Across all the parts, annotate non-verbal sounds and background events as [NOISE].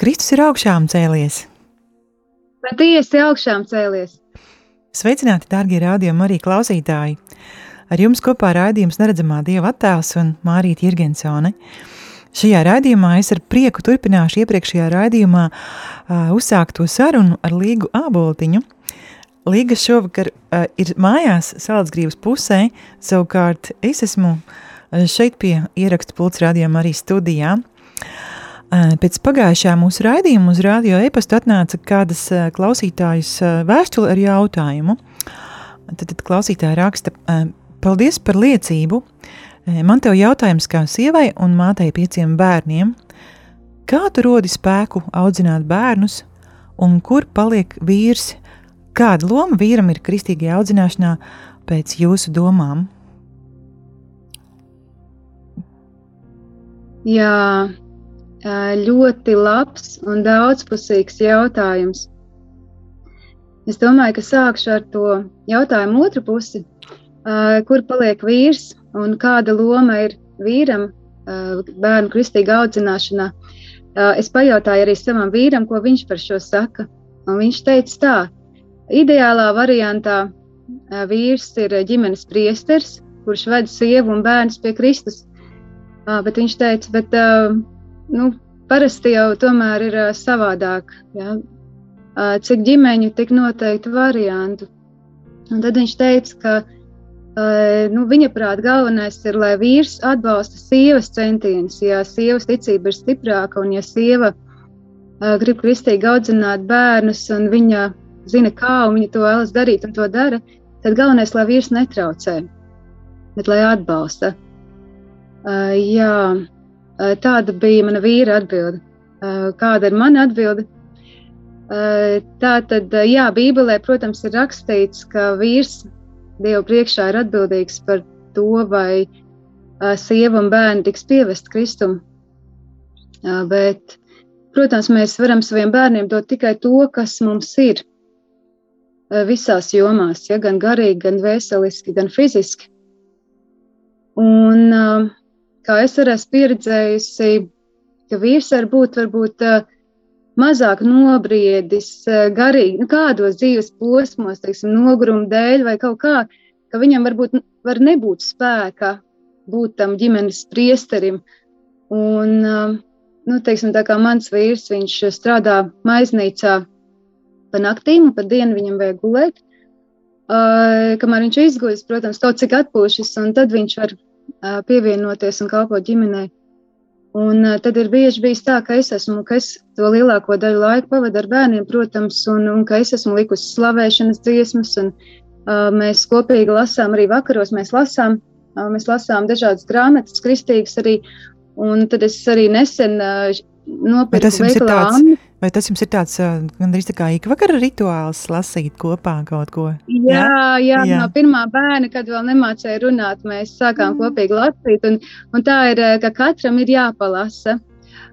Kristus ir augšām cēlies. Patiesi augšām cēlies. Sveicināti, darbie rādījumi, arī klausītāji! Ar jums kopā raidījums Neredzamā Dieva attēls un Mārīta Jirgensone. Šajā raidījumā es ar prieku turpināšu iepriekšējā raidījumā uh, uzsākto sarunu ar Līgu Āboltiņu. Līga šovakar uh, ir mājās Salacgrīvas pusē, savukārt es esmu šeit pie ierakstu pults rādījuma arī studijā. Pēc pagājušā mūsu raidījuma uz radio e-pastu atnāca kādas klausītājas vēstule ar jautājumu. Tad, tad klausītāja raksta, paldies par liecību. Man te jautājums kā sievai un mātei pieciem bērniem. Kā tu rodi spēku audzināt bērnus un kur paliek vīrs? Kāda loma vīram ir kristīgajā audzināšanā pēc jūsu domām? Jā, ļoti labs un daudzpusīgs jautājums. Es domāju, ka sākšu ar to jautājumu otru pusi, kur paliek vīrs un kāda loma ir vīram bērnu kristīgā audzināšanā. Es pajautāju arī savam vīram, ko viņš par šo saka. Un viņš teica, tā, ideālā variantā vīrs ir ģimenes priesteris, kurš ved sievu un bērnus pie Kristus. Bet viņš teica, bet nu, parasti jau tomēr ir savādāk. Ja? Cik ģimeņu, tik noteikti variantu. Un tad viņš teica, ka nu, viņa prāt galvenais ir, lai vīrs atbalsta sievas centienus. Ja sievas ticība ir stiprāka un ja sieva grib kristīgi audzināt bērnus un viņa zina, kā viņa to vēlas darīt un to dara, tad galvenais, lai vīrs netraucē, bet lai atbalsta. Uh, jā, tāda bija mana vīra atbilde. Eh, kāda ir mana atbilde? Eh, tā tad, jā, Bībelē, protams, ir rakstīts, ka vīrs Dieva priekšā ir atbildīgs par to, vai sieva un bērni tiks pievest Kristum. Bet, protams, mēs varam saviem bērniem dot tikai to, kas mums ir visās jomās, ja, gan garīgi, gan veseliski, gan fiziski. Un, uh, kā es arī esmu pieredzējusi, ka vīrs var būt varbūt mazāk nobriedis, garīgi, nu, kādos dzīves posmos, teiksim, noguruma dēļ vai kaut kā, ka viņam varbūt var nebūt spēka būt tam ģimenes priesterim. Un, nu, teiksim, tā kā mans vīrs, viņš strādā maiznīcā pa naktīm, un pa dienu viņam vajag gulēt. Uh, kamēr viņš izguļas, protams, kaut cik atpūšas, un tad viņš var pievienoties un kalpot ģimenei. Un tad ir bieži bijis tā, ka es esmu, ka es to lielāko daļu laika pavadu ar bērniem, protams, un, un ka es esmu likusi slavēšanas dziesmas, un uh, mēs kopīgi lasām arī vakaros, mēs lasām, uh, mēs lasām dažādas grāmatas, kristīgas arī, un tad es arī nesen uh, nopirku veikalā Anni. Vai tas jums ir tāds gandrīz tā kā ikvakara rituāls, lasīt kopā kaut ko? Jā, jā, jā. no pirmā bērna, kad vēl nemācīja runāt, mēs sākām mm. kopīgi lasīt. Un, un tā ir, ka katram ir jāpalasa.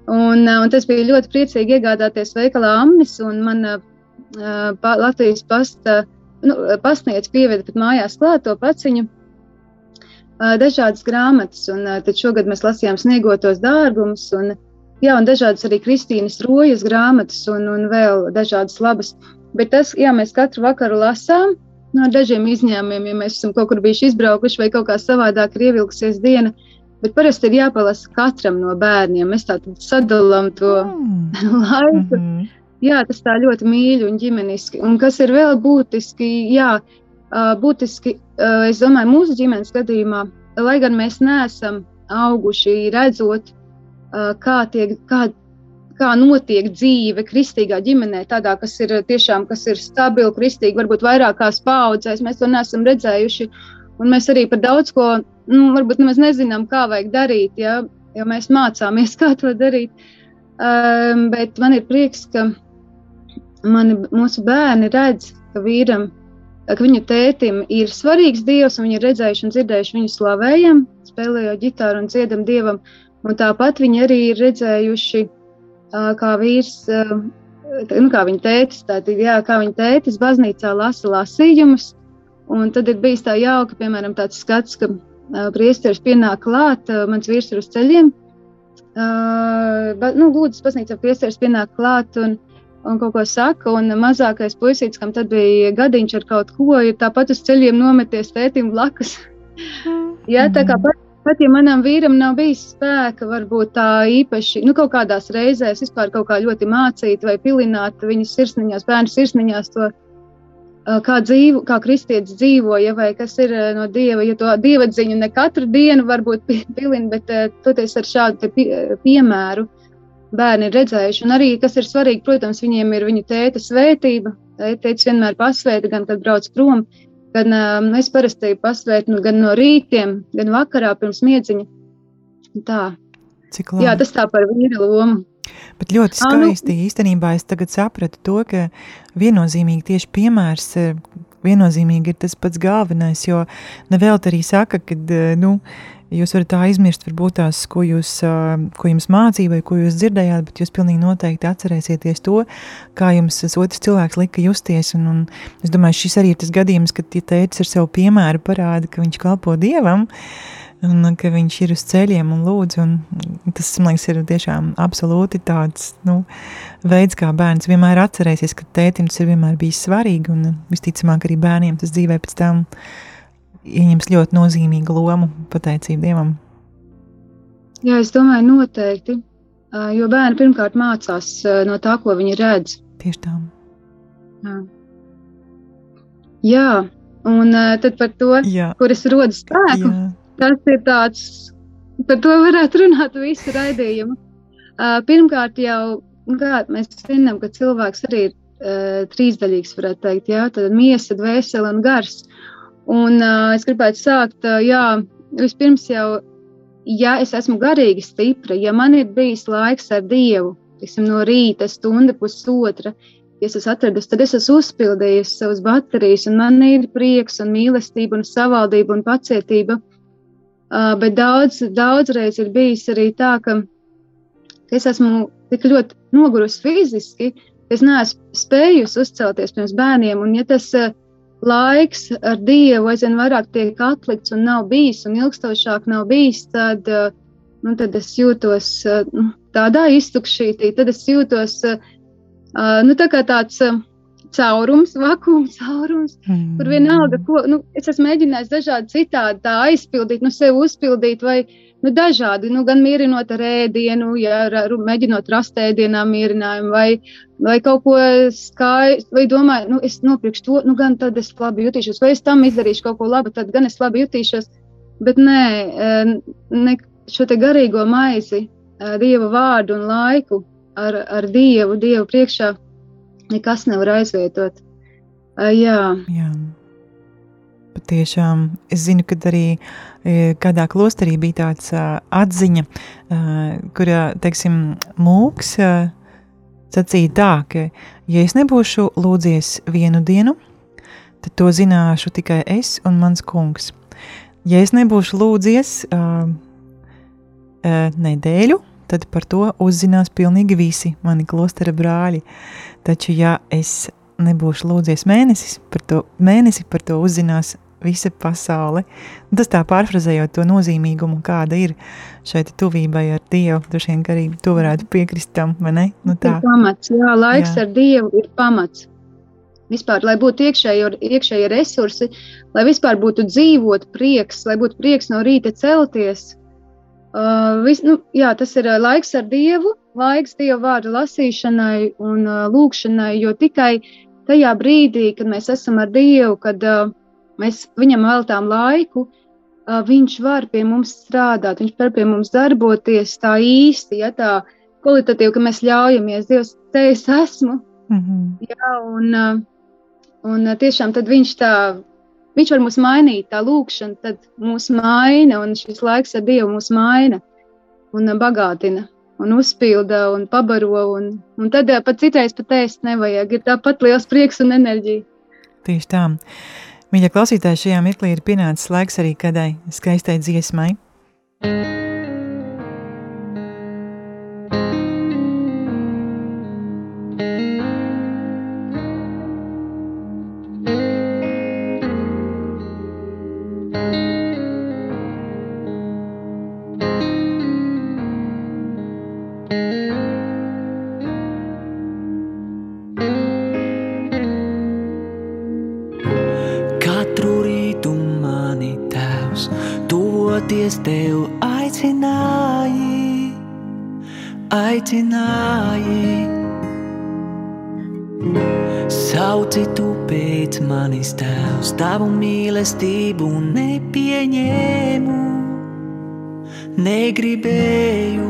Un, un tas bija ļoti priecīgi iegādāties veikalā Amnis un man uh, pa, Latvijas pasta, nu, pasniedz pieveda pat mājās klāt to paciņu. Uh, dažādas grāmatas, un uh, tad šogad mēs lasījām sniegotos dārgumus. Un, uh, Jā, un dažādas arī Kristīnas rojas grāmatas un, un vēl dažādas labas. Bet tas, jā, mēs katru vakaru lasām, no dažiem izņēmumiem, ja mēs esam kaut kur bijuši izbraukuši vai kaut kā savādāk ir ievilkusies diena. Bet parasti ir jāpalasa katram no bērniem. Mēs tādu sadalām to mm. [LAUGHS] laiku. Mm -hmm. Jā, tas tā ļoti mīļi un ģimeniski. Un kas ir vēl būtiski, jā, būtiski, es domāju, mūsu ģimenes gadījumā, lai gan mēs neesam auguši redzot kā, tiek, kā, kā notiek dzīve kristīgā ģimenē, tādā, kas ir tiešām kas ir stabila, kristīga, varbūt vairākās paudzēs. Mēs to neesam redzējuši. Un mēs arī par daudz ko nu, varbūt nemaz nezinām, kā vajag darīt, ja, jo mēs mācāmies, [LAUGHS] kā to darīt. Um, bet man ir prieks, ka mani, mūsu bērni redz, ka vīram, ka viņu tētim ir svarīgs dievs, un viņi ir redzējuši un dzirdējuši viņu slavējam, spēlējot ģitāru un dziedam dievam. Un tāpat viņi arī ir redzējuši, kā vīrs, nu, kā viņa tētis, tātad, jā, kā viņa tētis baznīcā lasa lasījumus. Un tad ir bijis tā jauka, piemēram, tāds skats, ka priesteris pienāk klāt, mans vīrs ir uz ceļiem. Uh, nu, lūdzu, baznīcā priesteris pienāk klāt un, un kaut ko saka, un mazākais puisītis, kam tad bija gadiņš ar kaut ko, ir tāpat uz ceļiem nometies tētim blakus. [LAUGHS] Jā, tā kā pat, pat ja manam vīram nav bijis spēka, varbūt tā īpaši, nu, kaut kādās reizēs vispār kaut kā ļoti mācīt vai pilināt viņas sirsniņās, bērnu sirsniņās to kā, dzīvo, kā kristietis dzīvo, ja, vai kas ir no dieva. Ja to dievadziņu ne katru dienu varbūt pilina, bet toties ar šādu piemēru bērni ir redzējuši. Un arī, kas ir svarīgi, protams, viņiem ir viņu tēta svētība. Tēta vienmēr pasvēta, gan kad brauc prom, gan um, es parasti pasvētu nu, gan no rītiem, gan vakarā pirms miedziņa. Tā. Cik labi. Jā, tas tā par vīru lomu. Bet ļoti skaisti. À, nu, īstenībā es tagad sapratu to, ka viennozīmīgi tieši piemērs viennozīmīgi ir tas pats galvenais, jo nevēlt arī saka, ka, nu, Jūs varat tā aizmirst, varbūt tās, ko, jūs, ko jums mācīja, vai ko jūs dzirdējāt, bet jūs pilnīgi noteikti atcerēsieties to, kā jums tas otrs cilvēks lika justies. Un, un es domāju, šis arī ir tas gadījums, kad ja tēvs ar savu piemēru parāda, ka viņš kalpo dievam. Un ka viņš ir uz ceļiem un lūdz. Un tas, man liekas, ir tiešām absolūti tāds nu, veids, kā bērns vienmēr atcerēsies, ka tētim tas ir vienmēr bijis svarīgi. Un visticamāk, arī bērniem tas dzīvē pēc tam ieņems ļoti nozīmīgu lomu pateicību Dievam? Jā, es domāju, noteikti. Jo bērni pirmkārt mācās no tā, ko viņi redz. Tieši tā. Jā, Jā un tad par to, Jā. kur es rodu spēku, Jā. Tas ir tāds, par to varētu runāt visu raidījumu. Pirmkārt jau, kā mēs zinām, ka cilvēks arī ir trīsdaļīgs, varētu teikt, jā, tad miesa, dvēsele un gars. Un es gribētu sākt, jā, vispirms jau, ja es esmu garīgi stipra, ja man ir bijis laiks ar Dievu, tiksim, no rīta stunda pusotra, ja es esmu atradusi, tad es esmu uzpildījusi savas baterijas, un man ir prieks un mīlestība un savaldība un pacietība. Bet daudz, daudzreiz ir bijis arī tā, ka, ka es esmu tik ļoti nogurusi fiziski, ka es neesmu spējusi uzcelties pirms bērniem, un ja tas laiks ar Dievu aizvien vairāk tiek atlikts un nav bijis, un ilgstošāk nav bijis, tad, nu, tad es jūtos nu, tādā iztukšītī, tad es jūtos nu, tā kā tāds caurums, vakums, caurums, mm. kur vienalga, ko nu, es esmu mēģinājis dažādi citādi tā aizpildīt, nu, sev uzpildīt vai nu, dažādi, nu, gan mierinot ar ēdienu, ja, ar, mēģinot rast ēdienā mierinājumu, vai, vai kaut ko skaistu, vai domāju, nu, es nopirkšu to, nu, gan tad es labi jutīšos, vai es tam izdarīšu kaut ko labu, tad gan es labi jutīšos. Bet nē, eh, ne, šo te garīgo maizi, eh, dieva vārdu un laiku ar, ar dievu, dievu priekšā nekas nevar aizvietot. Eh, jā. Jā. Patiešām, es zinu, ka arī e, kādā klosterī bija tāds atziņa, kurā, teiksim, mūks sacīja tā, ka, ja es nebūšu lūdzies vienu dienu, tad to zināšu tikai es un mans kungs. Ja es nebūšu lūdzies uh, uh, nedēļu, tad par to uzzinās pilnīgi visi mani klostera brāļi. Taču, ja es nebūšu lūdzies mēnesis, par to, mēnesi par to uzzinās visa pasaule. Tas tā pārfrazējot to nozīmīgumu, kāda ir šai tuvībai ar Dievu. Droši vien, arī tu varētu piekrist tam, vai ne? Nu, tā ir pamats. Jā, laiks jā. ar Dievu ir pamats. Vispār, lai būtu iekšēji, iekšēji resursi, lai vispār būtu dzīvot prieks, lai būtu prieks no rīta celties. Uh, vis, nu, jā, tas ir laiks ar Dievu, laiks Dieva vārdu lasīšanai un uh, lūkšanai, jo tikai tajā brīdī, kad mēs esam ar Dievu, kad uh, mēs viņam veltām laiku, viņš var pie mums strādāt, viņš var pie mums darboties tā īsti, ja tā kvalitatīvi, ka mēs ļaujamies, Dievs, te es esmu. Mm -hmm. Jā, un, un tiešām tad viņš tā, viņš var mūs mainīt, tā lūkšana tad mūs maina, un šis laiks ar Dievu mūs maina un bagātina. un uzpilda un pabaro. Un, un tad pat citreiz pat ēst nevajag. Ir tāpat liels prieks un enerģija. Tieši tā. Mīļa klausītāja, šajā mirklī ir pienācis laiks arī kādai skaistai dziesmai. thank tavu mīlestību nepieņēmu, negribēju,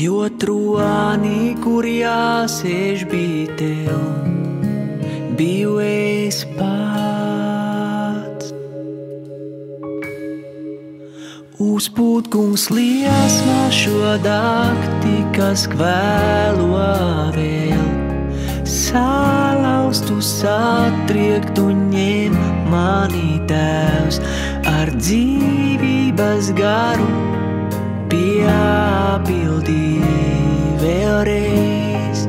jo troņi, kur jāsēž bija tev, biju es pats. Uzpūt kungs liesmā šo dakti, kas kvēlo vēl. Sālaustu satriektu mani tēvs ar dzīvības garu piepildī vēlreiz.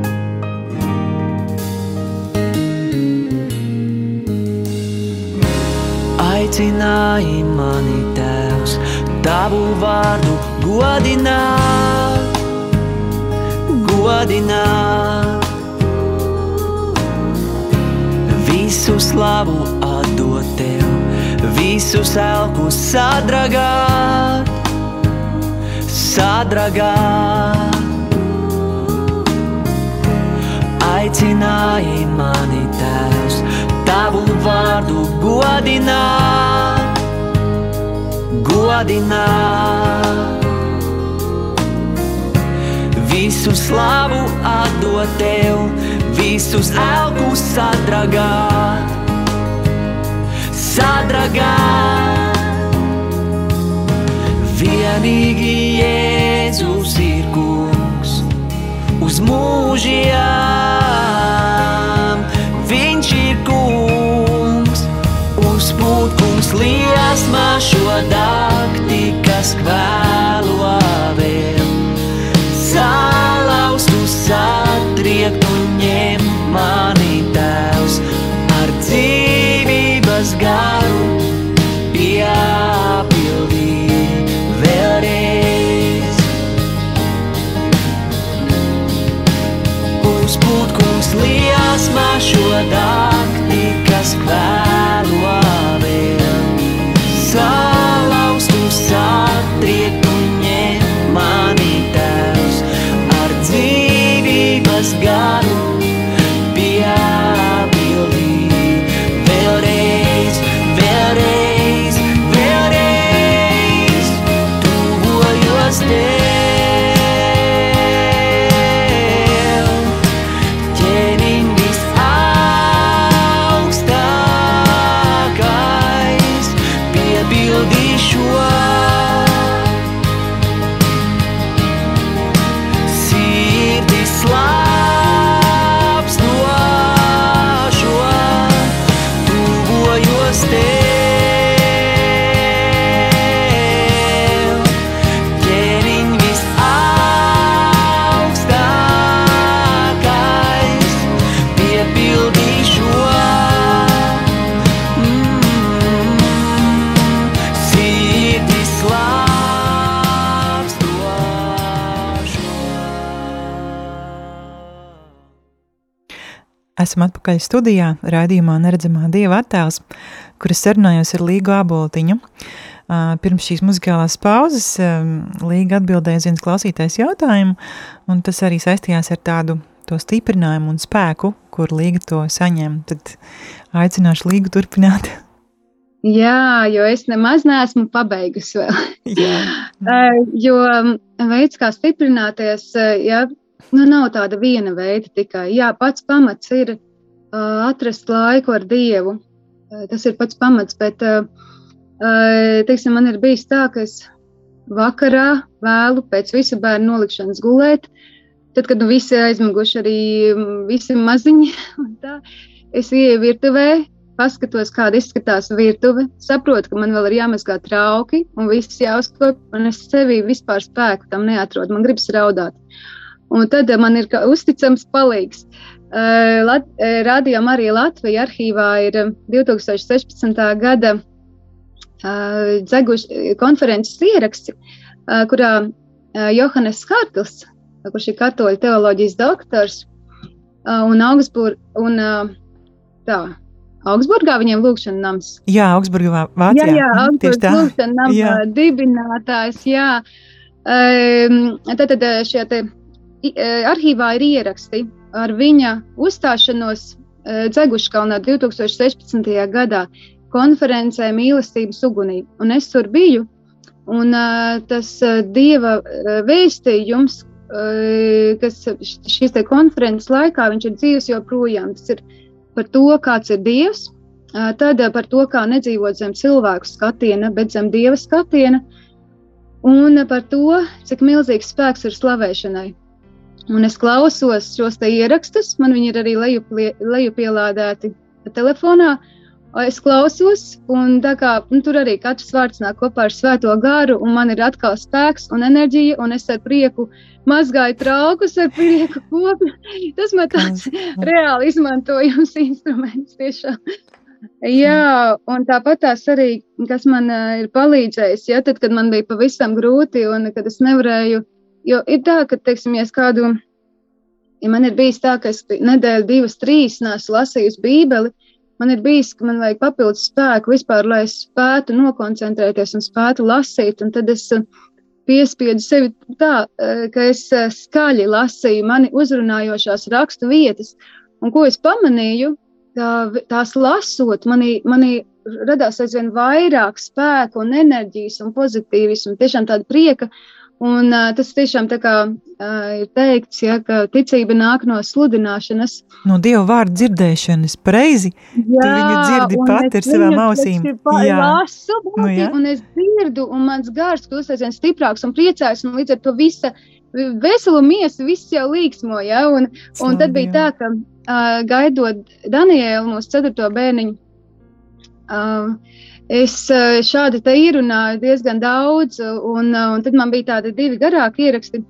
Aicināja mani tēvs tavu vārdu godināt, godināt. Visu slavu atdot tev, visu elku sadragāt, sadragāt. Aicināja mani tēvs, tavu vārdu godināt godināt. Visu slavu atdot tev, visus elkus sadragāt, sadragāt. Vienīgi Jēzus ir kungs uz mūžiem, viņš ir kungs uz pūt kungs liesmā šo dakti, kas kvēlo vēl. Salaustu satriektu ņem mani Esam atpakaļ studijā, raidījumā Neredzamā Dieva attēls, kuras sarunājos ar Līgu Āboltiņu. Pirms šīs muzikālās pauzes Līga atbildēja uz viens klausītājs jautājumu, un tas arī saistījās ar tādu to stiprinājumu un spēku, kur Līga to saņem. Tad aicināšu Līgu turpināt. Jā, jo es nemaz neesmu pabeigusi vēl. jo veids, kā stiprināties, ja nu, nav tāda viena veida tikai. Jā, pats pamats ir uh, atrast laiku ar Dievu. Uh, tas ir pats pamats, bet uh, teiksim, man ir bijis tā, ka es vakarā, vēlu pēc visu bērnu nolikšanas gulēt. Tad, kad nu, visi aizmiguši, arī visi maziņi, [LAUGHS] tā, es ieju virtuvē, paskatos, kāda izskatās virtuve, saprotu, ka man vēl ir jāmazgā trauki un viss jāuzkopja, un es sevī vispār spēku tam neatrodu. Man gribas raudāt. Un tad man ir uzticams palīgs. Uh, Lat uh, Radio Marija Latvija arhīvā ir 2016. gada uh, dzeguši konferences ieraksti, kurā Johannes Hartls, kurš ir katoļu teoloģijas doktors, un Augsburg, un tā, Augsburgā viņiem lūkšana nams. Jā, Augsburgā, Vācijā. Jā, jā Augsburgā lūkšana nams jā. dibinātājs, jā. Um, tad, tad šie te arhīvā ir ieraksti ar viņa uzstāšanos Dzeguškalnā 2016. gadā konferencē mīlestības ugunī. Un es tur biju, un uh, tas dieva vēstījums, kas šīs konferences laikā, viņš ir dzīves joprojām. Tas ir par to, kāds ir Dievs, tad par to, kā nedzīvot zem cilvēku skatiena, bet zem Dieva skatiena, un par to, cik milzīgs spēks ir slavēšanai. Un es klausos šos ierakstus, man viņi ir arī lejupielādēti telefonā. Es klausos, un kā, nu, tur arī katrs vārds nāk kopā ar Svēto garu, un man ir atkal spēks un enerģija, un es ar prieku mazgāju traukus ar prieku kopu. [LAUGHS] Tas man tāds reāli izmantojams [LAUGHS] instruments tiešām. Jā, un tāpat tās arī, kas man uh, ir palīdzējis, ja tad, kad man bija pavisam grūti un kad es nevarēju, jo ir tā, ka, teiksim, ja kādu, ja man ir bijis tā, ka es nedēļu, divas, trīs nesu lasījusi bībeli, man ir bijis, ka man vajag papildus spēku vispār, lai es spētu nokoncentrēties un spētu lasīt, un tad es uh, piespiedu sevi tā, eh, ka es eh, skaļi lasīju mani uzrunājošās rakstu vietas, un ko es pamanīju, tā, tās lasot, manī, manī radās aizvien vairāk spēka un enerģijas un pozitīvismu, tiešām tāda prieka, Un, uh, tas tiešām tā kā uh, ir teikts, ja, ka ticība nāk no sludināšanas. No Dieva vārda dzirdēšanas, pareizi. Jā, viņu dzirdi pati ar savām ausīm. Jā, lasu, būti, nu, jā. un es dzirdu, un mans gars kļūst aizvien stiprāks un priecājs, un līdz ar to visa veselu miesu, viss jau līksmo, ja, un, Slavi, un tad bija jā. tā, ka uh, gaidot Danielu, mūsu ceturto bērniņu, uh, Es eh, šādi te ierunāju diezgan daudz, un, eh, un tad man bija tādi divi garāki ieraksti.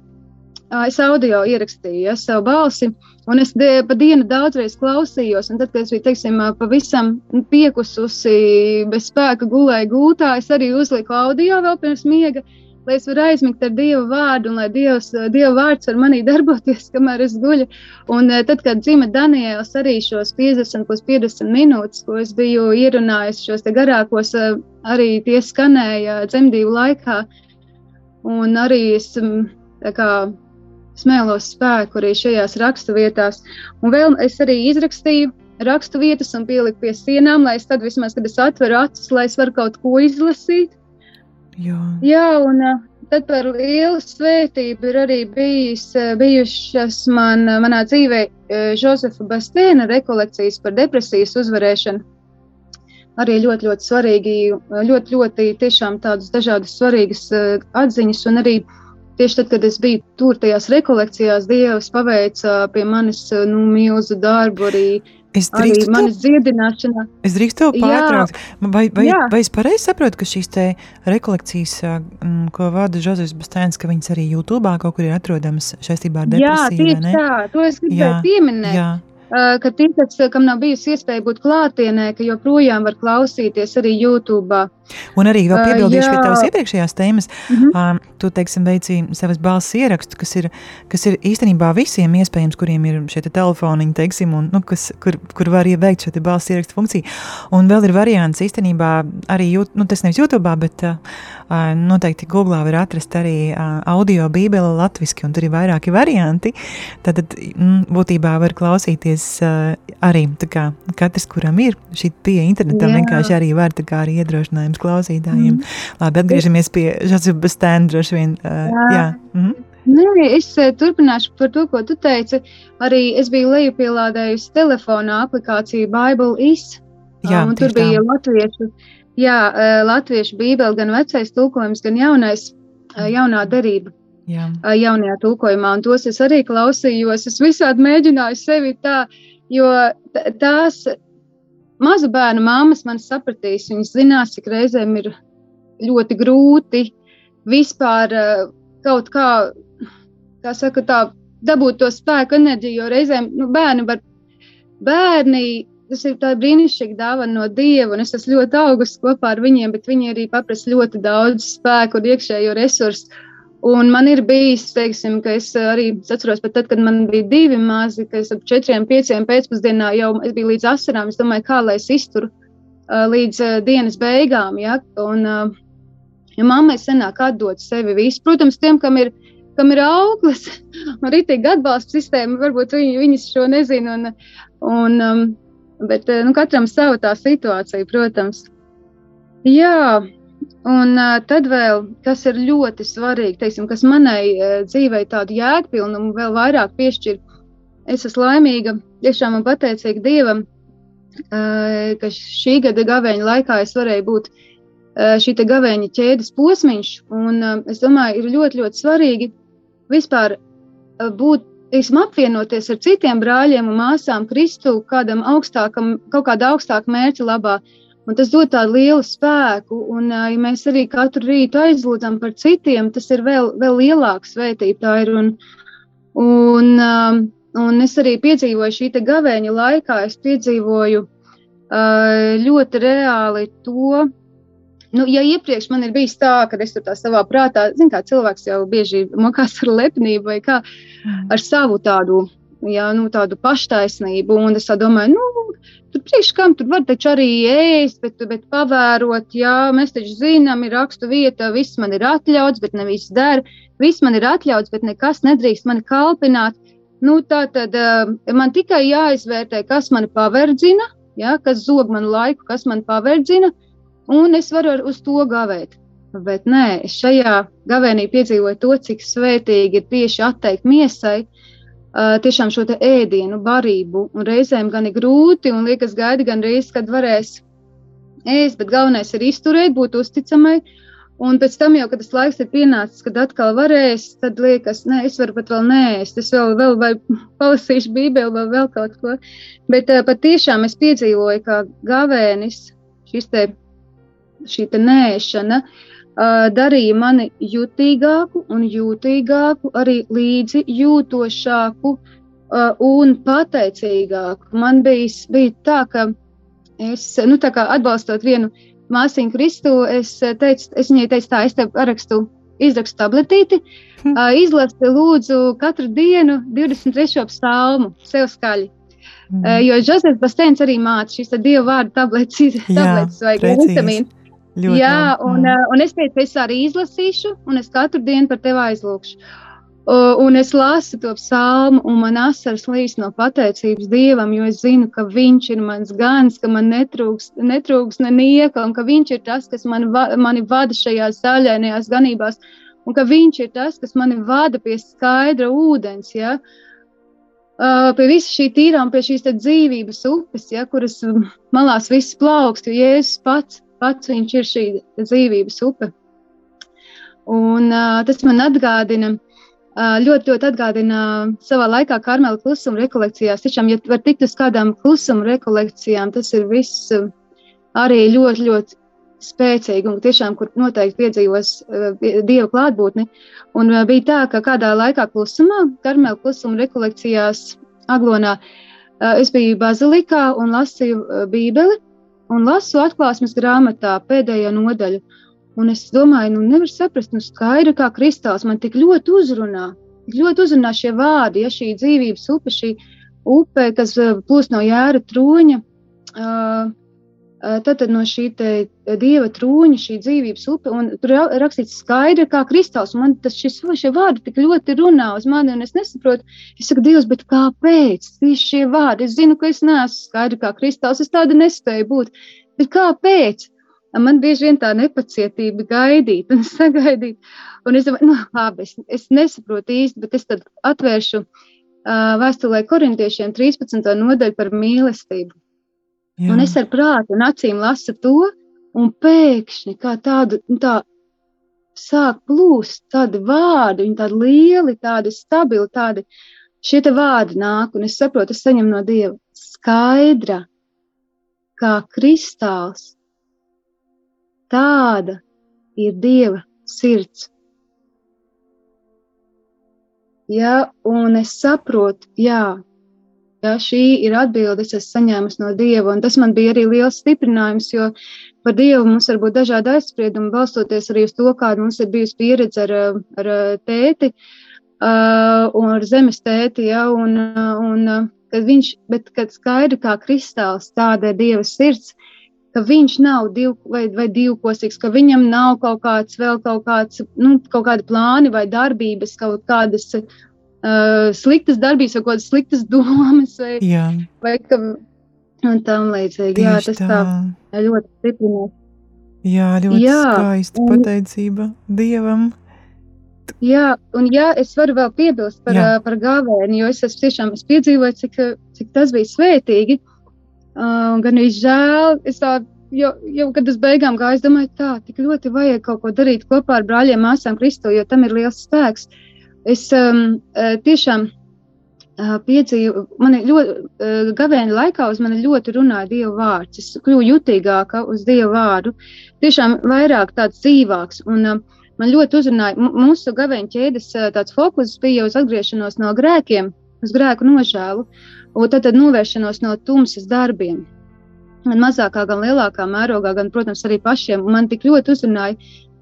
Es audio ierakstīju ja, savu balsi, un es de, pa dienu daudzreiz klausījos. Tad, kad es biju teiksim, pavisam piekususi, bez spēka gulēju gultā, es arī uzliku audio vēl pirms miega. Uh, lai es varu aizmigt ar Dieva vārdu un lai Dievs, Dieva vārds var manī [LAUGHS] darboties, kamēr es guļu. Un eh, tad, kad dzima Daniels, arī šos 50 plus 50 minūtes, ko es biju ierunājis, šos garākos, eh, arī tie skanēja dzemdību laikā. Un arī es mm, kā, smēlos spēku arī šajās raksturvietās. Un vēl es arī izrakstīju rakstu vietas un pieliku pie sienām, lai es tad vismaz, kad es atveru acis, lai es varu kaut ko izlasīt. Jā, Jā un tad par lielu svētību ir arī bijis, bijušas man, manā dzīvē Josefa Bastēna rekolekcijas par depresijas uzvarēšanu. Arī ļoti, ļoti svarīgi, ļoti, ļoti tiešām tādas dažādas svarīgas atziņas un arī Tieši tad, kad es biju tur, tajās rekolekcijās, Dievs paveica pie manis nu, milzu darbu, arī Es drīkstu arī manas dziedināšanā. Es drīkstu to pārtraukt. Vai, vai, jā. vai es pareizi saprotu, ka šīs te rekolekcijas, ko vada Žozefs Bastēns, ka viņas arī YouTube kaut kur ir atrodamas saistībā ar depresiju? Jā, tieši tā. To es gribēju pieminēt. Jā ka tie, kas, kam nav bijusi iespēja būt klātienē, ka joprojām var klausīties arī YouTube. Un arī vēl piebildīšu uh, pie tavas iepriekšējās tēmas. Uh -huh. uh, tu, teiksim, veici savas balss ierakstu, kas ir, kas ir īstenībā visiem iespējams, kuriem ir šie te telefoniņi, teiksim, un, nu, kas, kur, kur var ieveikt šo te balss ierakstu funkciju. Un vēl ir variants īstenībā arī, nu, tas nevis YouTube, bet uh, noteikti Google var atrast arī uh, audio bībeli latviski, un tur ir vairāki varianti. Tad, mm, būtībā var klausīties uh, arī, kā, katrs, kuram ir šī pieeja internetam, Jā. vienkārši arī var, tā kā arī iedrošinājums klausītājiem. Mm. Labi, atgriežamies pie Žazuba stēna droši vien. Uh, jā. jā. Mm -hmm. Nē, es turpināšu par to, ko tu teici. Arī es biju lejupielādējusi telefonā aplikāciju Bible Is. Jā, um, tur bija tā. latviešu, jā, latviešu bībeli, gan vecais tulkojums, gan jaunais. jaunā derība. Jā. Jaunajā tulkojumā, un tos es arī klausījos. Es visādi mēģināju sevi tā, jo tās mazu bērnu māmas man sapratīs, viņas zinās, cik reizēm ir ļoti grūti vispār kaut kā, kā saka, tā dabūt to spēku, enerģiju, jo reizēm nu, bērni var, bērni, tas ir tā brīnišķīga dāvana no Dieva, un es esmu ļoti augusi kopā ar viņiem, bet viņi arī paprasa ļoti daudz spēku un iekšējo resursu. Un man ir bijis, teiksim, ka es arī atceros, pat tad, kad man bija divi mazi, ka es ap četriem, pieciem pēcpusdienā jau biju līdz asarām. Es domāju, kā lai es izturu uh, līdz uh, dienas beigām. Ja? Un, ja mammai senāk atdot sevi visu, protams, tiem, kam ir, kam ir auglis [LAUGHS] un rītīgi atbalsta sistēma, varbūt viņi, viņas šo nezina. Un, un, um, bet nu, katram sava tā situācija, protams. Jā, Un uh, tad vēl, kas ir ļoti svarīgi, teiksim, kas manai uh, dzīvei tādu jēgpilnumu vēl vairāk piešķir, es esmu laimīga, tiešām man pateicīga Dievam, uh, ka šī gada gavēņa laikā es varēju būt uh, šī gavēņa ķēdes posmiņš, un uh, es domāju, ir ļoti, ļoti svarīgi vispār uh, būt, teiksim, apvienoties ar citiem brāļiem un māsām Kristu kādam augstākam, kaut kāda augstāka mērķa labā, uh, Un tas dod tādu lielu spēku, un ja mēs arī katru rītu aizlūdzam par citiem, tas ir vēl, vēl. Tā ir. Un, un, un es arī piedzīvoju šī gavēņa laikā, es piedzīvoju ļoti reāli to. Nu, ja iepriekš man ir bijis tā, ka es tur tā savā prātā, zinu, kā cilvēks jau bieži mokās ar lepnību vai kā ar savu tādu, jā, nu, tādu paštaisnību, un es domāju, nu, Tur priekš kam tur var taču arī ēst, bet, bet pavērot, jā, mēs taču zinām, ir rakstu vieta, viss man ir atļauts, bet ne viss der. Viss man ir atļauts, bet nekas nedrīkst mani kalpināt. Nu, tā tad uh, man tikai jāizvērtē, kas mani paverdzina, ja, kas zog manu laiku, kas man paverdzina, un es varu uz to gavēt. Bet nē, šajā gavēnī piedzīvoju to, cik svētīgi ir tieši atteikt miesai, tiešām šo ēdienu, barību. Un reizēm gan ir grūti, un liekas, gaidi gan reizes, kad varēs ēst, bet galvenais ir izturēt, būt uzticamai. Un pēc tam, jau, kad tas laiks ir pienācis, kad atkal varēs, tad liekas, nē, es varu pat vēl nēst, es vēl, vēl vai [LAUGHS] palasīšu Bībeli vai vēl kaut ko. Bet uh, patiešām es piedzīvoju, kā gavēnis, šis te, šī te nēšana, uh, darīja mani jutīgāku un jūtīgāku, arī līdzi jūtošāku un pateicīgāku. Man bija, bija tā, ka es, nu, tā atbalstot vienu māsīnu Kristu, es, teicu, es viņai teicu, tā, es tev parakstu, izrakstu tabletīti, hm. izlasi lūdzu katru dienu 23. psalmu sev skaļi. Mm. Jo Jozefs Bastēns arī māca šīs dievu vārdu tabletes, tabletes vai vitamīnu. Ļoti Jā, un, mm. un es teicu, es arī izlasīšu, un es katru dienu par tevi aizlūgšu. Un es lasu to psalmu, un man asars līs no pateicības Dievam, jo es zinu, ka Viņš ir mans gans, ka man netrūks, netrūks ne nieka, un ka Viņš ir tas, kas mani, mani vada šajās zaļainajās ganībās, un ka Viņš ir tas, kas mani vada pie skaidra ūdens. Ja? Pie visa šī tīrām, pie šīs dzīvības upes, ja, kuras malās viss plaukst, jo Jēzus pats pats viņš ir šī dzīvības upe. Un, uh, tas man atgādina, uh, ļoti, ļoti atgādina savā laikā Karmela klusuma rekolekcijās. Tiešām, ja var tikt uz kādām klusuma rekolekcijām, tas ir viss uh, arī ļoti, ļoti spēcīgi un tiešām, kur noteikti piedzīvos uh, Dieva klātbūtni. Un bija tā, ka kādā laikā klusumā, Karmela klusuma rekolekcijās Aglonā, es biju bazilikā un lasīju bībeli un lasu atklāsmes grāmatā pēdējo nodaļu. Un es domāju, nu, nevar saprast, nu, skaidri kā kristāls man tik ļoti uzrunā. Tik ļoti uzrunā šie vārdi, ja šī dzīvības upe, šī upe, kas uh, plūst no jēra troņa. Uh, Tad no šī dieva trūņa, šī dzīvības upe, un tur ir rakstīts skaidri, kā kristāls. Man tas šis, šie vārdi tik ļoti runā uz mani, un es nesaprotu, es saku, Dievs, bet kāpēc tieši šie vārdi? Es zinu, ka es neesmu skaidri kā kristāls, es tāda nespēju būt, bet kāpēc? Man bieži vien tā nepacietība gaidīt un [LAUGHS] sagaidīt. Un es domāju, nu, labi, es, es nesaprotu īsti, bet es tad atvēršu uh, vēstulē korintiešiem 13. nodaļu par mīlestību. Jā. Un es ar prātu un acīm lasu to, un pēkšņi kā tādu, nu tā, sāk plūst tādi vārdi, viņi tādi lieli, tādi stabili, tādi šie te vārdi nāk, un es saprotu, es saņemu no Dieva skaidra, kā kristāls. Tāda ir Dieva sirds. Ja, un es saprotu, jā, ja šī ir atbildes, es saņēmu no Dieva, un tas man bija arī liels stiprinājums, jo par Dievu mums var būt dažādi aizspriedumi, balstoties arī uz to, kāda mums ir bijusi pieredze ar, ar tēti uh, un ar zemes tēti, ja, un, un kad viņš, bet kad skaidri kā kristāls tāda ir Dieva sirds, ka viņš nav div, vai, vai divkosīgs, ka viņam nav kaut kāds vēl kaut kāds, nu, kaut kādi plāni vai darbības, kaut kādas uh, sliktas darbības vai kaut kādas sliktas [LAUGHS] domas vai, Jā. vai ka un tam līdzīgi. Tieši Jā, tas tā, tā. ļoti stiprinās. Jā, ļoti Jā, skaista un- pateicība Dievam. Jā, un jā, es varu vēl piebilst par, Jā. ā, par gāvēni, jo es esmu tiešām es piedzīvoju, cik, cik tas bija svētīgi. Uh, gan arī žēl, es tā, jo, jau kad uz beigām gāju, es domāju, tā, tik ļoti vajag kaut ko darīt kopā ar brāļiem, māsām Kristu, jo tam ir liels spēks. Es um, ā, tiešām uh, piedzīvoju, man ļoti, uh, gavēņa laikā uz mani ļoti runāja Dieva vārds. Es kļuvu jutīgāka uz Dieva vārdu, tiešām vairāk tāds dzīvāks. Un, uh, man ļoti uzrunāja mūsu gaveņa ķēdes tāds fokus bija uz atgriešanos no grēkiem, uz grēku nožēlu, un tad, tad novēršanos no tumsas darbiem. Gan mazākā, gan lielākā mērogā, gan, protams, arī pašiem. Man tik ļoti uzrunāja,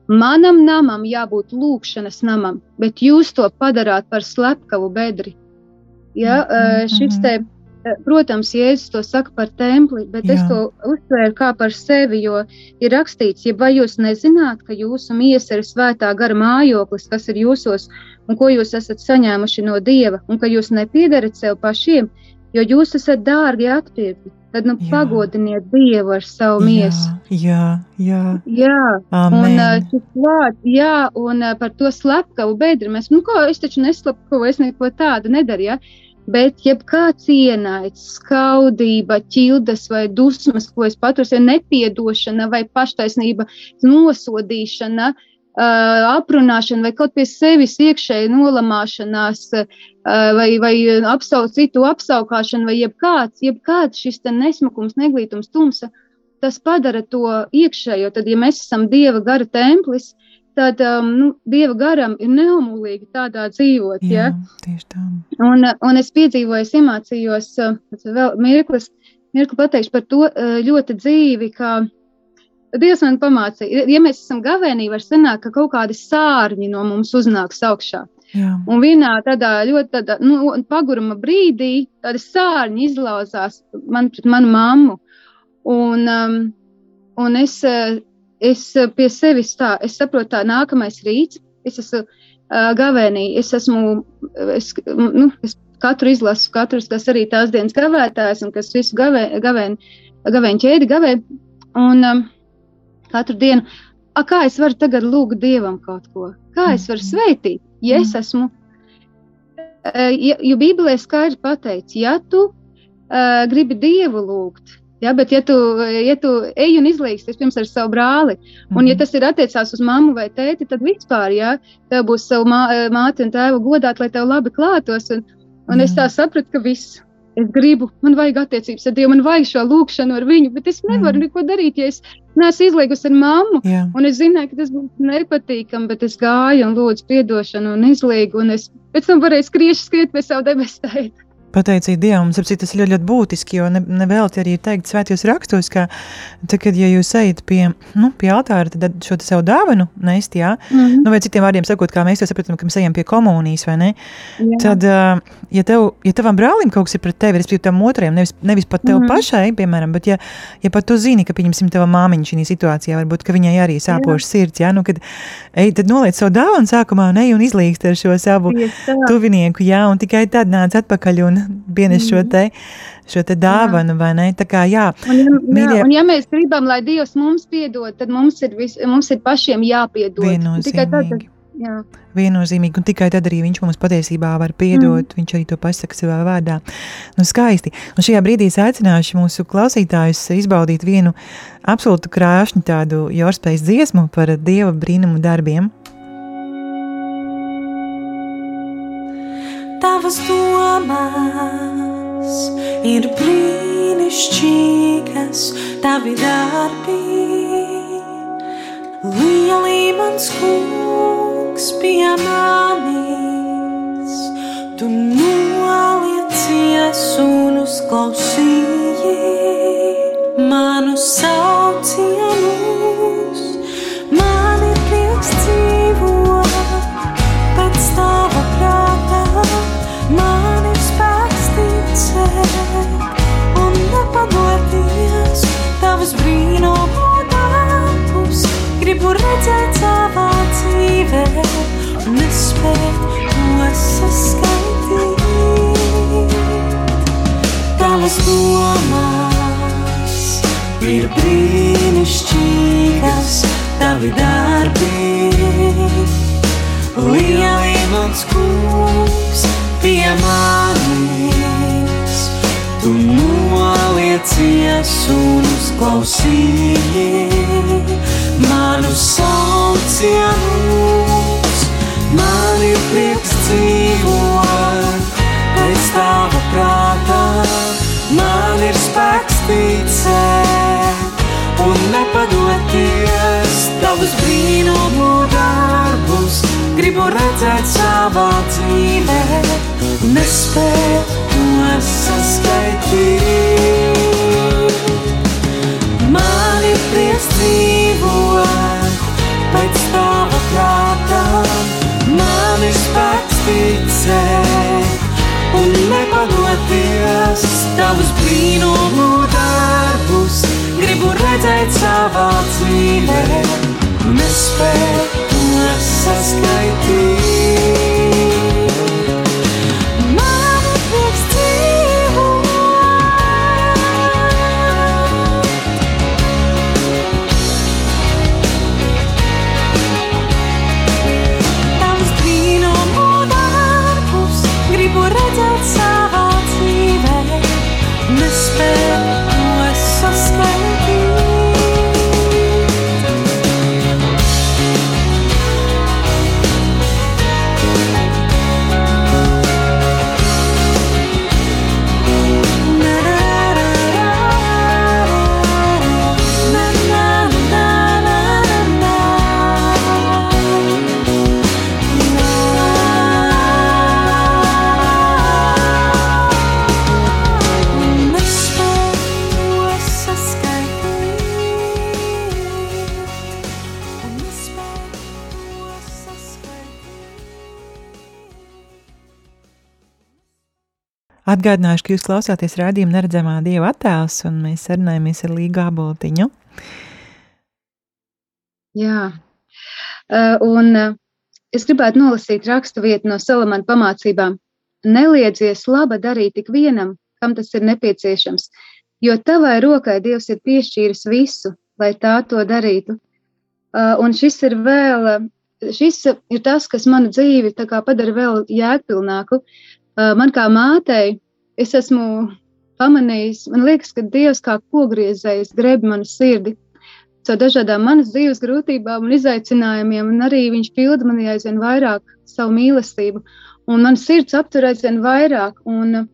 manam namam jābūt lūkšanas namam, bet jūs to padarāt par slepkavu bedri. Ja, Mhm, mm, šis mhm. te, eh, protams, Jēzus to saka par templi, bet Jā. es to uztvēru kā par sevi, jo ir rakstīts, ja vai jūs nezināt, ka jūsu miesa ir svētā gara mājoklis, kas ir jūsos, un ko jūs esat saņēmuši no Dieva, un ka jūs nepiedarat sev pašiem, jo jūs esat dārgi atpirkti, tad nu Jā. pagodiniet Dievu ar savu miesu. Jā, jā, jā. Jā, un Amen. ā, šis vārds, jā, un ā, par to slepkavu bedri mēs, nu, ko es taču neslepkavu, es neko tādu nedaru, ja? Bet, jebkāds ienaids, skaudība, ķildes vai dusmas, ko es paturu, ir nepiedošana vai paštaisnība, nosodīšana, uh, aprunāšana vai kaut pie sevis iekšēji nolamāšanās, uh, vai, vai apsaukt citu apsaukšana, vai jebkāds, jebkāds šis te nesmukums, neglītums, tumsa, tas padara to iekšējo. Tad, ja mēs esam Dieva gara templis, tad um, nu, Dieva garam ir neumulīgi tādā dzīvot. Ja? jā tieši tā. Un, un es piedzīvoju, es iemācījos uh, vēl mirklis, mirkli pateikšu par to uh, ļoti dzīvi, kā Dievs man pamācīja. Ja mēs esam gavēnī, var sanākt, ka kaut kādi sārņi no mums uznāks augšā. Jā, Un vienā tādā ļoti tādā, nu, paguruma brīdī tādi sārņi izlauzās man pret manu mammu. Un, um, un es, uh, es pie sevis tā, es saprotu, tā nākamais rīts, es esmu uh, gavēnī, es esmu, es, nu, es katru izlasu, katrs, kas arī tās dienas gavētājs un kas visu gavē, gavēn, gavēņu ķēdi gavē. Un um, katru dienu, a, kā es varu tagad lūgt Dievam kaut ko? Kā es varu sveitīt, ja es esmu? Uh, ja, jo Bībelē skaidri pateicis, ja tu uh, gribi Dievu lūgt, Ja, bet, ja tu, ja tu ej un izlīgsi pirms ar savu brāli, un ja Mhm. tas ir attiecās uz mammu vai tēti, tad vispār, ja tev būs savu mā, māti un tēvu godāt, lai tev labi klātos. Un, un es tā sapratu, ka viss. Es gribu, man vajag attiecības ar Dievu, man vajag šo lūgšanu ar viņu, bet es nevaru Mhm. neko darīt, ja es neesmu izlīgusi ar mammu. Jā, Un es zināju, ka tas būs nepatīkami, bet es gāju un lūdzu atdošanu un izlīgu. Un es pēc tam varēju skriet, skriet pie savu debesu tēta. Pateicīgi Dievam. Mums ap citu tas ir ļoti, ļoti būtiski, jo ne, nevelti arī teikt svētajos rakstos, ka tad, kad ja jūs ejat pie, nu, pie altāra, tad šo te savu dāvanu nest, jā, Mhm. nu, vai citiem vārdiem sakot, kā mēs to saprotam, ka mēs ejam pie komunijas, vai ne? Jā. Tad, ja, tev, ja tavam brālim kaut kas ir pret tevi, respektīvi tam otrajam, nevis, nevis pat tev mm. -hmm. pašai, piemēram, bet ja, ja pat tu zini, ka, pieņemsim, tava māmiņa šī situācijā, varbūt, ka viņai arī sāpošas sirds, jā, nu, kad ej, tad noliec savu dāvanu sākumā un ej un izlīgst ar šo savu tā. tuvinieku, jā, un tikai tad nāc atpakaļ un [LAUGHS] pienes šo Mhm. te, šo te dāvanu, vai ne? Tā kā, jā, Un, ja, Mīļie- jā, un ja mēs gribam, lai Dievs mums piedod, tad mums ir, vis, mums ir pašiem jāpiedod. Tikai tad, jā. Viennozīmīgi, un tikai tad arī viņš mums patiesībā var piedot. Mm. Viņš arī to pasaka savā vārdā. Nu, skaisti. Un šajā brīdī es aicināšu mūsu klausītājus izbaudīt vienu absolūtu krāšņu tādu jorspējas dziesmu par dieva brīnumu darbiem. Tavas domas ir brīnišķīgas, tavi darbi. Lielī mans kungs pie manis, tu noliecies un uzklausīji manu saucienus. Redzēt savā dzīvē un nespēt to saskaitīt. Tavas domas ir brīnišķīgas, tavi darbi. Lieli mans kungs pie manis, tu noliecies un uzklausīji manu saucienus. Man ir prieks dzīvot pēc tava prātā, man ir spēks ticēt un nepadoties tavus brīnumu darbus. Gribu redzēt savā dzīvē, nespēju to saskaitīt. Dzīvot pēc tava prātā, man ir spēks ticēt un nepadoties tavus brīnumu darbus. Gribu redzēt savā dzīvē, nespēju to saskaitīt. Atgādināšu, ka jūs klausāties rādījuma neredzamā dieva attēls, un mēs sarunājamies ar Līgu Aboltiņu. Jā, Uh, un uh, es gribētu nolasīt rakstu vietu no Salamana pamācībām. Neliedzies laba darīt tik vienam, kam tas ir nepieciešams, jo tavai rokai Dievs ir piešķīris visu, lai tā to darītu. Uh, Un šis ir vēl, šis ir tas, kas manu dzīvi padara vēl jēgpilnāku. Man kā mātei, es esmu pamanījis, man liekas, ka Dievs kā pogriezējs greb manu sirdi caur dažādām manas dzīves grūtībām un izaicinājumiem, un arī viņš pilda manī aizvien vairāk savu mīlestību, un man sirds aptur aizvien vairāk. Un,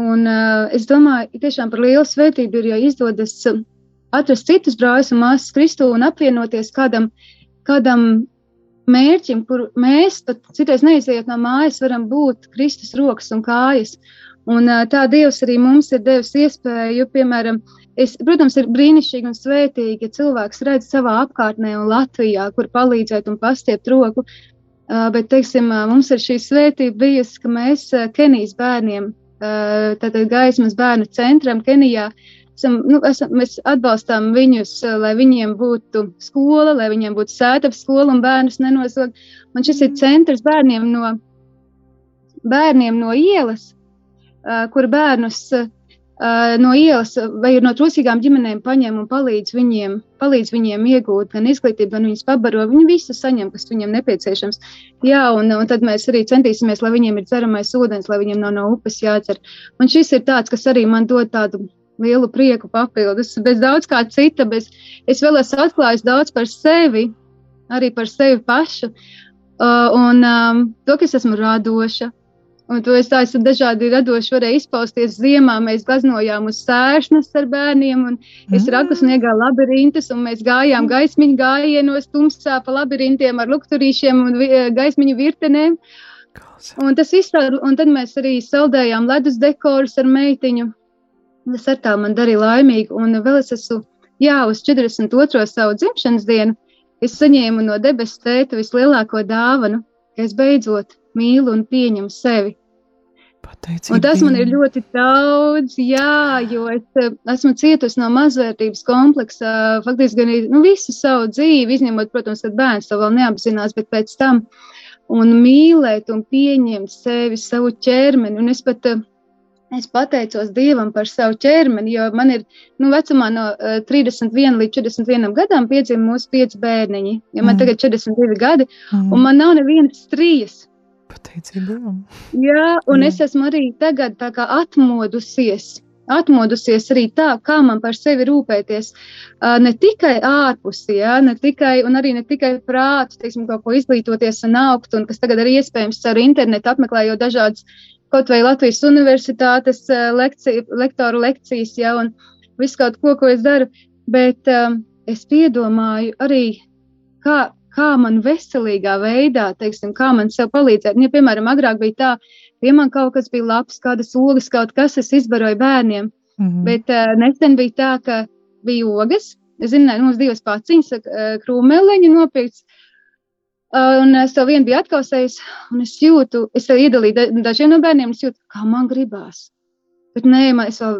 un es domāju, ka tiešām par lielu svētību ir, ja izdodas atrast citus brāļus un māsas Kristu un apvienoties kādam, kādam mērķim, kur mēs pat citreiz neizejot no mājas, varam būt Kristus rokas un kājas. Un, uh, tā Dievs arī mums ir devis iespēju, piemēram, Es, protams, ir brīnišķīgi un svētīgi, ja cilvēks redz savā apkārtnē un Latvijā, kur palīdzēt un pastiept roku. Uh, bet, teiksim, uh, mums ir šī svētība bijusi, ka mēs uh, Kenijas bērniem, uh, tātad gaismas bērnu centram Kenijā, esam, nu, esam, mēs atbalstām viņus, uh, lai viņiem būtu skola, lai viņiem būtu sētapa skola un bērnus nenozog. Un šis ir centrs bērniem no, bērniem no ielas, uh, kur bērnus uh, no ielas vai no trūcīgām ģimenēm paņem un palīdz viņiem, palīdz viņiem iegūt gan izglītību, gan viņus pabaro. Viņi visu saņem, kas viņiem nepieciešams. Jā, un, un tad mēs arī centīsimies, lai viņiem ir dzeramais ūdens, lai viņiem nav no upes jācer. Un šis ir tāds, kas arī man dod tādu lielu prieku papildus, bez daudz kā cita, bez es vēl esmu atklājis daudz par sevi, arī par sevi pašu. Uh, un um, to, ka es esmu radoša, Un to es tā esmu dažādi radoši varēju izpausties. Ziemā mēs glaznojām uz sēršnas ar bērniem, un es Mm. raku sniegā labirintus, un mēs gājām gaismiņu gājienos tumsā pa labirintiem ar lukturīšiem un vi- gaismiņu virtenēm. Un tas viss, un tad mēs arī saldējām ledus dekorus ar meitiņu. Tas ar tā man darīja laimīgu. Un vēl es esmu, jā, uz 42. savu dzimšanas dienu, es saņēmu no debesu tēta vislielāko dāvanu, ka es beidzot mīlu un pieņemu sevi. Pateicība Un tas man ir ļoti daudz, jā, jo es eh, esmu cietusi no mazvērtības kompleksa faktiski gan nu, visu savu dzīvi, izņemot, protams, kad bērns to vēl neapzinās, bet pēc tam. Un mīlēt un pieņemt sevi, savu ķermeni. Un es pat eh, es pateicos Dievam par savu ķermeni, jo man ir nu, vecumā no uh, 31 līdz 41 gadam piedzima mūsu pieci bērniņi. Ja man Mm. tagad ir 42 gadi, Mm. un man nav nevienas strījas. Pateicība. Jā, un Jā. es esmu arī tagad atmodusies. Atmodusies arī tā, kā man par sevi rūpēties. Uh, ne tikai ārpusi, jā, ne tikai, un arī ne tikai prātu, teiksim, kaut ko izglītoties un augt, un kas tagad arī iespējams caur internetu apmeklējot dažādas, kaut vai Latvijas universitātes uh, lekciju, lektoru lekcijas, jā, un visu kaut ko, ko es daru. Bet um, es piedomāju arī, kā, kā man veselīgā veidā, teiksim, kā man sev palīdzēt. Ja, piemēram, agrāk bija tā, ja man kaut kas bija labs, kādas ogas, kaut kas, es izbaroju bērniem, Mhm. bet uh, nesen bija tā, ka bija ogas. Es zināju, mums divas paciņas, uh, krūmeliņa nopirkts. Un es to vienu biju atkausējis, un es jūtu, es tev iedalīju da dažiem no bērniem, es jūtu, kā man gribās. Bet nē, man es vēl,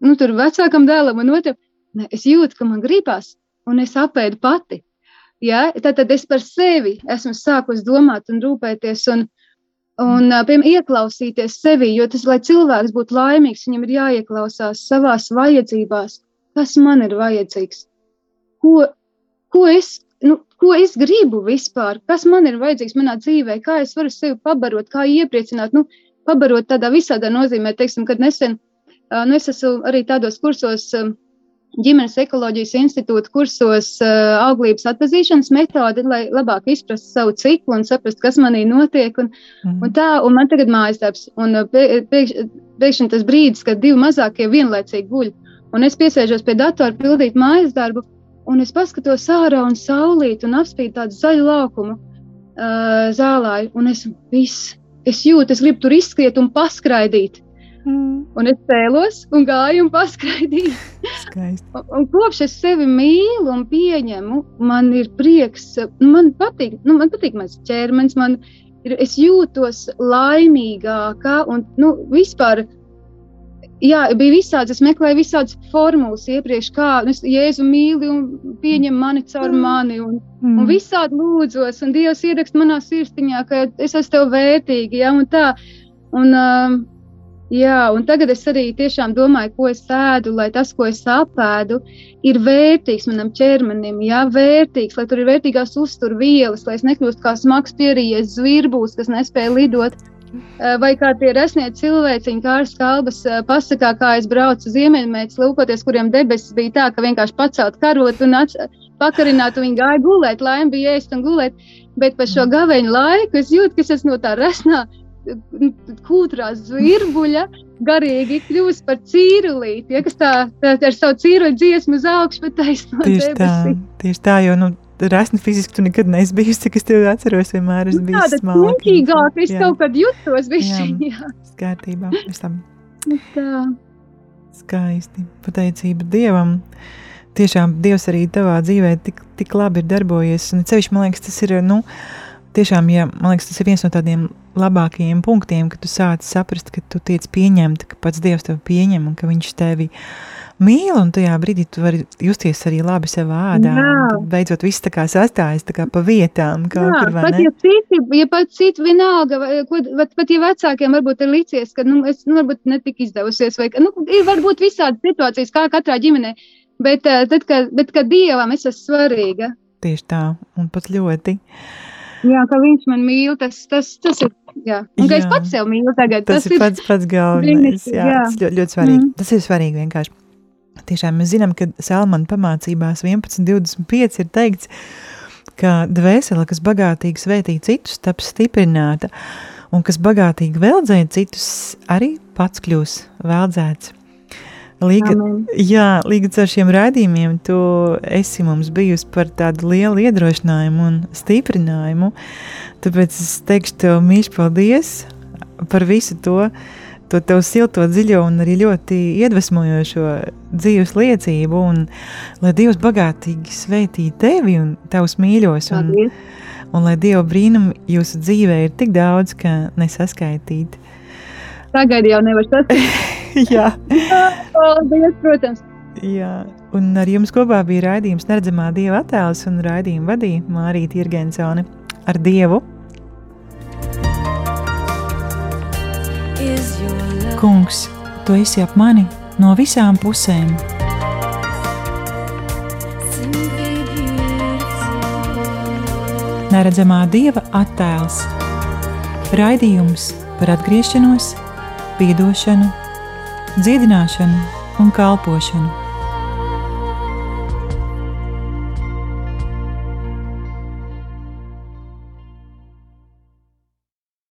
nu, tur vecākam dēlam un otram, ne, es jūtu, ka man gribās, un es apēdu pati. Ja? Tad, es par sevi esmu sākus domāt un rūpēties un, un piemēram, ieklausīties sevi, jo tas, lai cilvēks būtu laimīgs, viņam ir jāieklausās savās vajadzībās, kas man ir vajadzīgs, ko, ko, es, nu, ko es gribu vispār, kas man ir vajadzīgs manā dzīvē, kā es varu sevi pabarot, kā iepriecināt, nu, pabarot tādā visādā nozīmē, teiksim, kad nesen, nu, es esmu arī tādos kursos, ģimenes ekoloģijas institūta kursos auglības atpazīšanas metodi, lai labāk izprastu savu ciklu un saprastu, kas manī notiek. Un, Mhm. un tā, un man tagad mājas darbs, un pē- pēkš- pēkšņi tas brīdis, kad divi mazākie vienlaicīgi guļ, un es piesēžos pie datora pildīt mājas darbu, un es paskatos ārā un saulīt un apspīd tādu zaļu laukumu uh, zālāju, un es viss, es jūtu, es gribu tur izskriet un paskraidīt. Mhm. Un es cēlos un gāju un paskraidīju. Skaisti. Un, un kopš es sevi mīlu un pieņemu, man ir prieks, man patīk, nu, man patīk mans ķermenis, man ir, es jūtos laimīgākā un, nu, vispār, jā, bija visādas, es meklēju visādas formulas iepriekš, kā nu, es Jēzu mīli un pieņem mani caur Mm. mani un, Mhm. un visādi lūdzos, un Dievs ierakst manā sirsniņā, ka es esmu tev vērtīga, ja, un tā, un, um, Jā, un tagad es arī tiešām domāju, ko es ēdu, lai tas, ko es apēdu, ir vērtīgs manam ķermenim. Jā, vērtīgs, lai tur ir vērtīgās uzturvielas, lai es nekļūstu kā smags pierījies zvirbūs, kas nespēja lidot. Eh, Vai kā tie resnie cilvēciņi, kā ar skalbas eh, pasakā, kā es braucu ziemeļmēķis, lūkoties, kuriem debesis bija tā, ka vienkārši pacelt karot un pakarināt, un viņi gāja gulēt, laimi bija ēst un gulēt. Bet par šo gaveņu laiku es jūtu, ka es esmu no tā resnā kūtrā zvirbuļa garīgi kļūst par cīrulīti, ja, kas tā, tā, tā ar savu cīruļu dziesmu uz augšu, bet taisno Tieši tā, debesī. tieši tā, jo, nu, resni fiziski tu nekad neesi bijusi, cik es tevi atceros, vienmēr esi Nu, bijis Tāda smalka. smuļķīgāka es Jā. kaut kad jutos bišķiņ, Jā. jā. Kārtībā, es tam Nu Tā. skaisti. Pateicība Dievam. Tiešām Dievs arī tavā dzīvē tik, tik labi ir darbojies. Un ceļš, man liekas, tas ir, nu, tiešām, ja, man liekas, tas ir viens no tādiem labākajiem punktiem, kad tu sāc saprast, ka tu tiec pieņemta, ka pats Dievs tevi pieņem un ka viņš tevi mīl, un tajā brīdī tu vari justies arī labi savā ādā. Beidzot, viss tā kā sastājas tā kā pa vietām, kaut Jā, kur, pat ne? ja citi, ja pat citi vienalga, vai, ko, pat, pat ja vecākiem varbūt ir licies, ka, nu, es, nu, varbūt netika izdevusies, vai, nu, ir varbūt visādi situācijas, kā katrā ģimenē, bet, eh, tad, kad, bet, kad Dievam es esmu svarīga, Tieši tā, un pat ļoti. jā, ka viņš man mīl, tas, tas, tas ir, jā, un ka es pats sev mīlu tagad, Tas, tas ir pats, pats galvenais. Jā, jā. tas ļoti, ļoti svarīgi. Mm. Tas ir svarīgi vienkārši. Tiešām mēs zinām, ka Salmāna pamācībās 11.25 ir teikts, ka dvēsele, kas bagātīgi svētī citus, taps stiprināta. un kas bagātīgi veldzē citus, arī pats kļūs veldzēts. Līga, Amen. jā, līdz ar šiem raidījumiem tu esi mums bijusi par tādu lielu iedrošinājumu un stiprinājumu. Tāpēc es teikšu tev mīļš paldies par visu to, to tev silto, dziļo un arī ļoti iedvesmojošo dzīves liecību. Un lai Dievs bagātīgi sveitī tevi un tavus mīļos, un, Paldies. un lai Dieva brīnumi jūsu dzīvē ir tik daudz, ka nesaskaitīt. [LAUGHS] Tagad jau nevar sasniegt. [LAUGHS] jā. [LAUGHS] Paldies, protams. Jā, un ar jums kopā bija raidījums Neredzamā Dieva attēls un raidījumu vadīja Mārīta Irgensone ar Dievu. Kungs, tu esi ap mani no visām pusēm. Neredzamā Dieva attēls. Raidījums par atgriešanos, piedošanu, dziedināšanu un kalpošanu.